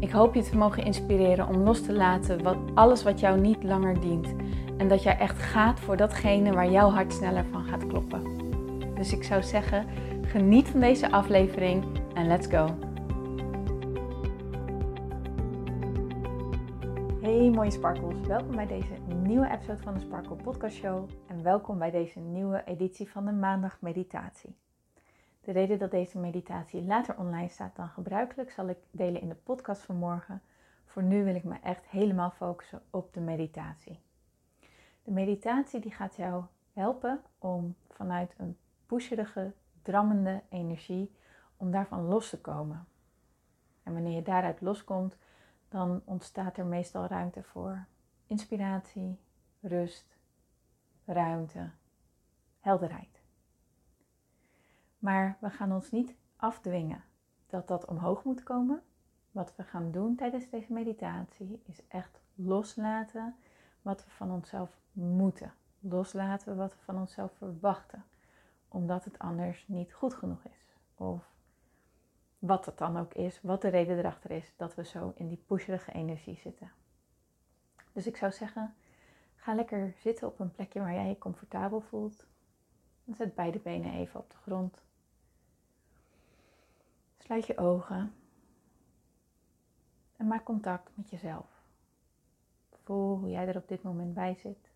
Ik hoop je te mogen inspireren om los te laten wat, alles wat jou niet langer dient. En dat jij echt gaat voor datgene waar jouw hart sneller van gaat kloppen. Dus ik zou zeggen, geniet van deze aflevering en let's go. Hey mooie sparkles, welkom bij deze nieuwe episode van de Sparkle Podcast Show. En welkom bij deze nieuwe editie van de maandag meditatie. De reden dat deze meditatie later online staat dan gebruikelijk zal ik delen in de podcast van morgen. Voor nu wil ik me echt helemaal focussen op de meditatie. De meditatie die gaat jou helpen om vanuit een pusherige, drammende energie, om daarvan los te komen. En wanneer je daaruit loskomt, dan ontstaat er meestal ruimte voor inspiratie, rust, ruimte, helderheid. Maar we gaan ons niet afdwingen dat dat omhoog moet komen. Wat we gaan doen tijdens deze meditatie is echt loslaten wat we van onszelf moeten. Loslaten wat we van onszelf verwachten. Omdat het anders niet goed genoeg is. Of wat het dan ook is, wat de reden erachter is dat we zo in die pusherige energie zitten. Dus ik zou zeggen, ga lekker zitten op een plekje waar jij je comfortabel voelt. Zet beide benen even op de grond. Sluit je ogen en maak contact met jezelf. Voel hoe jij er op dit moment bij zit.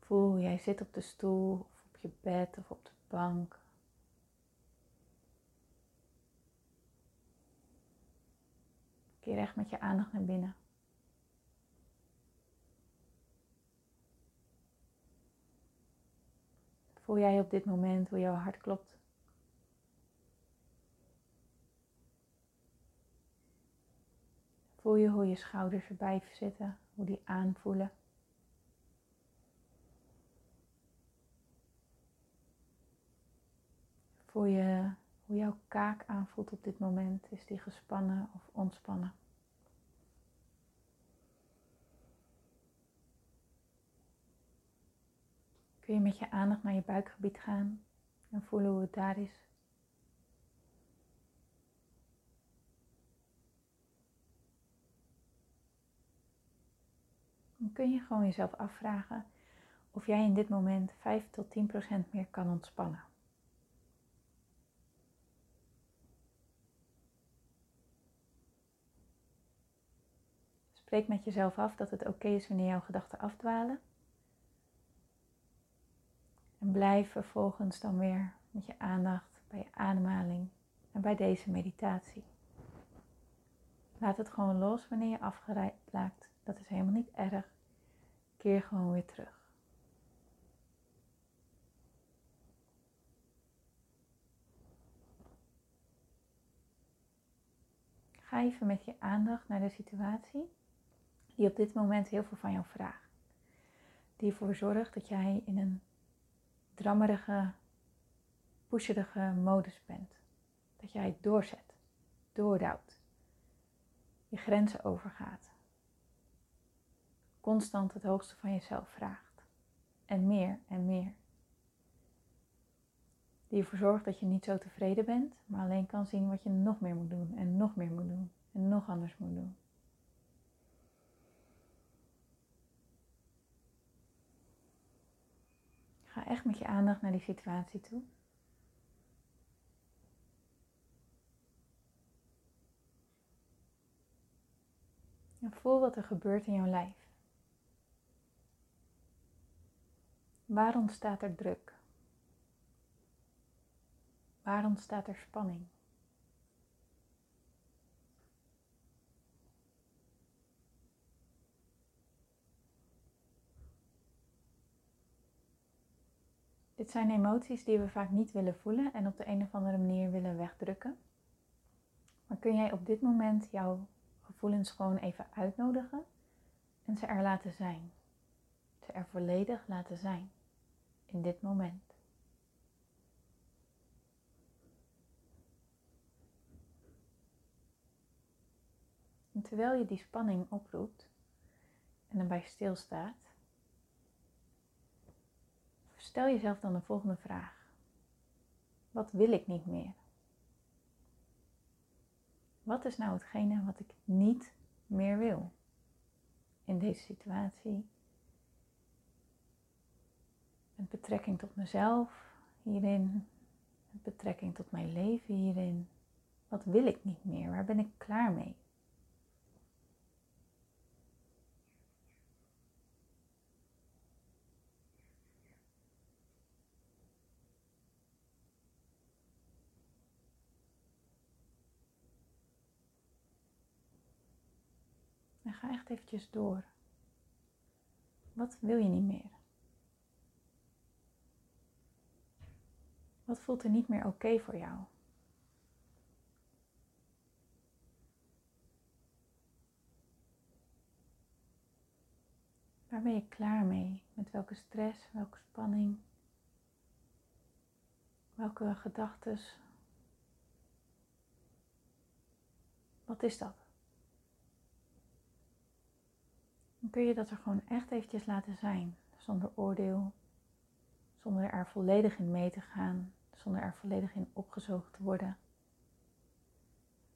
Voel hoe jij zit op de stoel of op je bed of op de bank. Keer echt met je aandacht naar binnen. Voel jij op dit moment hoe jouw hart klopt? Voel je hoe je schouders erbij zitten, hoe die aanvoelen. Voel je hoe jouw kaak aanvoelt op dit moment. Is die gespannen of ontspannen? Kun je met je aandacht naar je buikgebied gaan en voelen hoe het daar is? Kun je gewoon jezelf afvragen of jij in dit moment 5 tot 10 procent meer kan ontspannen. Spreek met jezelf af dat het oké is wanneer jouw gedachten afdwalen. En blijf vervolgens dan weer met je aandacht bij je ademhaling en bij deze meditatie. Laat het gewoon los wanneer je afgeraakt. Dat is helemaal niet erg. Keer gewoon weer terug. Ga even met je aandacht naar de situatie die op dit moment heel veel van jou vraagt. Die ervoor zorgt dat jij in een drammerige, pusherige modus bent. Dat jij doorzet, doordouwt, je grenzen overgaat. Constant het hoogste van jezelf vraagt. En meer en meer. Die ervoor zorgt dat je niet zo tevreden bent, maar alleen kan zien wat je nog meer moet doen en nog meer moet doen en nog anders moet doen. Ga echt met je aandacht naar die situatie toe. En voel wat er gebeurt in jouw lijf. Waar ontstaat er druk? Waar ontstaat er spanning? Dit zijn emoties die we vaak niet willen voelen en op de een of andere manier willen wegdrukken. Maar kun jij op dit moment jouw gevoelens gewoon even uitnodigen en ze er laten zijn? Ze er volledig laten zijn in dit moment. En terwijl je die spanning oproept en erbij stilstaat, stel jezelf dan de volgende vraag. Wat wil ik niet meer? Wat is nou hetgene wat ik niet meer wil in deze situatie? Met betrekking tot mezelf hierin, met betrekking tot mijn leven hierin. Wat wil ik niet meer? Waar ben ik klaar mee? En ga echt eventjes door. Wat wil je niet meer? Wat voelt er niet meer oké voor jou? Waar ben je klaar mee? Met welke stress, welke spanning, welke gedachten? Wat is dat? Dan kun je dat er gewoon echt eventjes laten zijn, zonder oordeel, zonder er volledig in mee te gaan, zonder er volledig in opgezogen te worden.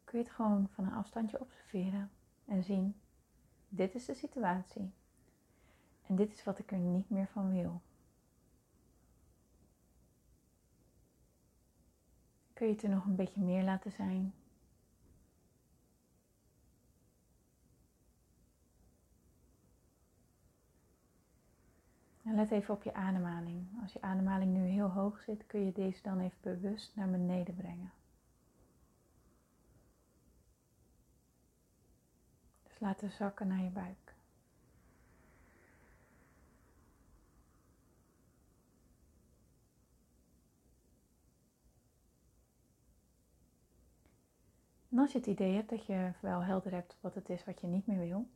Kun je het gewoon van een afstandje observeren en zien, dit is de situatie en dit is wat ik er niet meer van wil. Kun je het er nog een beetje meer laten zijn, En let even op je ademhaling. Als je ademhaling nu heel hoog zit, kun je deze dan even bewust naar beneden brengen. Dus laat de zakken naar je buik. En als je het idee hebt dat je wel helder hebt wat het is wat je niet meer wil,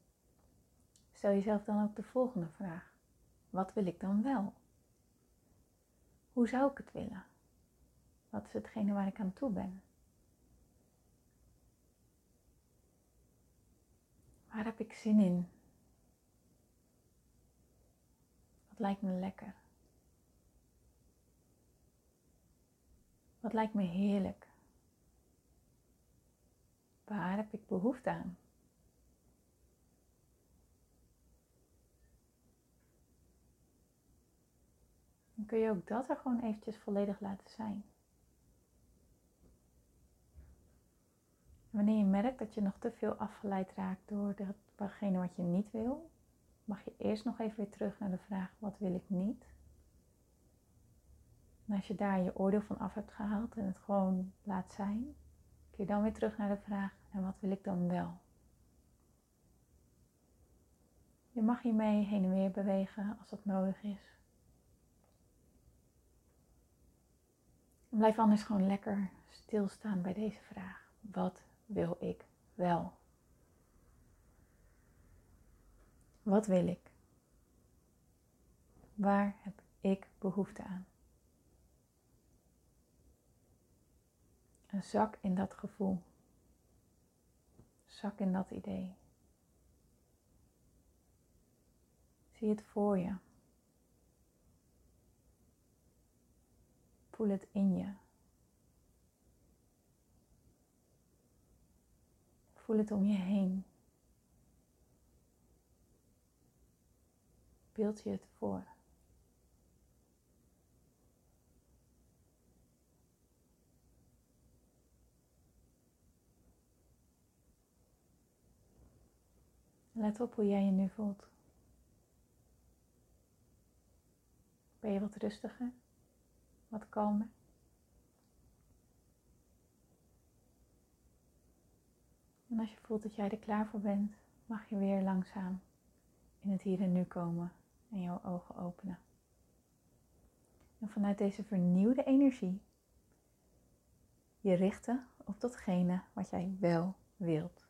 stel jezelf dan ook de volgende vraag. Wat wil ik dan wel? Hoe zou ik het willen? Wat is hetgene waar ik aan toe ben? Waar heb ik zin in? Wat lijkt me lekker? Wat lijkt me heerlijk? Waar heb ik behoefte aan? Dan kun je ook dat er gewoon eventjes volledig laten zijn. Wanneer je merkt dat je nog te veel afgeleid raakt door datgene wat je niet wil, mag je eerst nog even weer terug naar de vraag: wat wil ik niet? En als je daar je oordeel van af hebt gehaald en het gewoon laat zijn, kun je dan weer terug naar de vraag: en wat wil ik dan wel? Je mag hiermee heen en weer bewegen als dat nodig is. Blijf anders gewoon lekker stilstaan bij deze vraag. Wat wil ik wel? Wat wil ik? Waar heb ik behoefte aan? Zak in dat gevoel. Zak in dat idee. Zie het voor je. Voel het in je. Voel het om je heen. Beeld je het voor. Let op hoe jij je nu voelt. Ben je wat rustiger? Wat kalmer. En als je voelt dat jij er klaar voor bent, mag je weer langzaam in het hier en nu komen en jouw ogen openen. En vanuit deze vernieuwde energie je richten op datgene wat jij wel wilt.